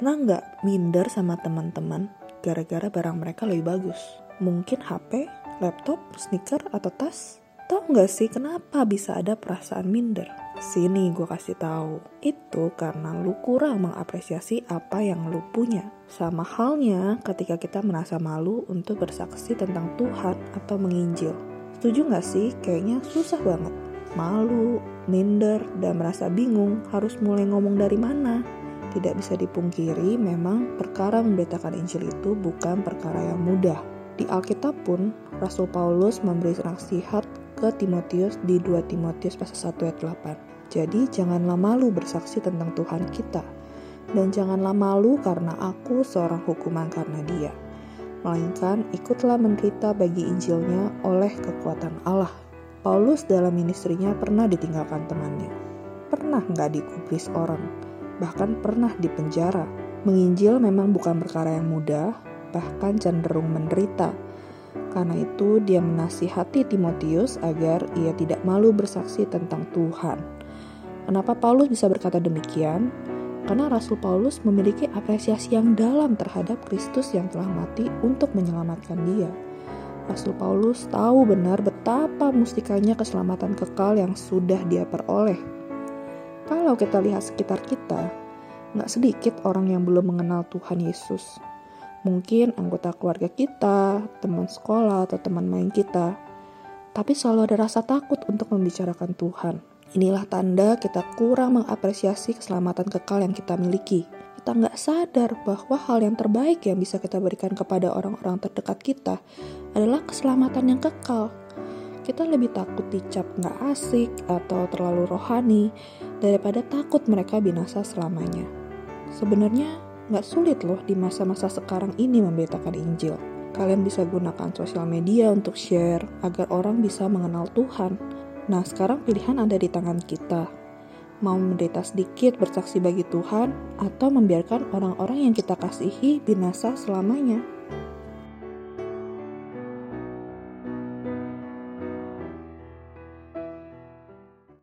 Pernah nggak minder sama teman-teman gara-gara barang mereka lebih bagus? Mungkin HP, laptop, sneaker, atau tas? Tahu nggak sih kenapa bisa ada perasaan minder? Sini gue kasih tahu. Itu karena lu kurang mengapresiasi apa yang lu punya. Sama halnya ketika kita merasa malu untuk bersaksi tentang Tuhan atau menginjil. Setuju nggak sih? Kayaknya susah banget. Malu, minder, dan merasa bingung harus mulai ngomong dari mana. Tidak bisa dipungkiri, memang perkara memberitakan Injil itu bukan perkara yang mudah. Di Alkitab pun, Rasul Paulus memberi nasihat ke Timotius di 2 Timotius pasal 1 ayat 8. Jadi janganlah malu bersaksi tentang Tuhan kita. Dan janganlah malu karena aku seorang hukuman karena dia. Melainkan ikutlah menderita bagi Injilnya oleh kekuatan Allah. Paulus dalam ministrinya pernah ditinggalkan temannya. Pernah nggak dikubris orang bahkan pernah dipenjara. Menginjil memang bukan perkara yang mudah, bahkan cenderung menderita. Karena itu, dia menasihati Timotius agar ia tidak malu bersaksi tentang Tuhan. Kenapa Paulus bisa berkata demikian? Karena Rasul Paulus memiliki apresiasi yang dalam terhadap Kristus yang telah mati untuk menyelamatkan dia. Rasul Paulus tahu benar betapa mustikanya keselamatan kekal yang sudah dia peroleh kalau kita lihat sekitar kita, nggak sedikit orang yang belum mengenal Tuhan Yesus. Mungkin anggota keluarga kita, teman sekolah, atau teman main kita. Tapi selalu ada rasa takut untuk membicarakan Tuhan. Inilah tanda kita kurang mengapresiasi keselamatan kekal yang kita miliki. Kita nggak sadar bahwa hal yang terbaik yang bisa kita berikan kepada orang-orang terdekat kita adalah keselamatan yang kekal kita lebih takut dicap nggak asik atau terlalu rohani daripada takut mereka binasa selamanya. Sebenarnya nggak sulit loh di masa-masa sekarang ini memberitakan Injil. Kalian bisa gunakan sosial media untuk share agar orang bisa mengenal Tuhan. Nah sekarang pilihan ada di tangan kita. Mau menderita sedikit bersaksi bagi Tuhan atau membiarkan orang-orang yang kita kasihi binasa selamanya.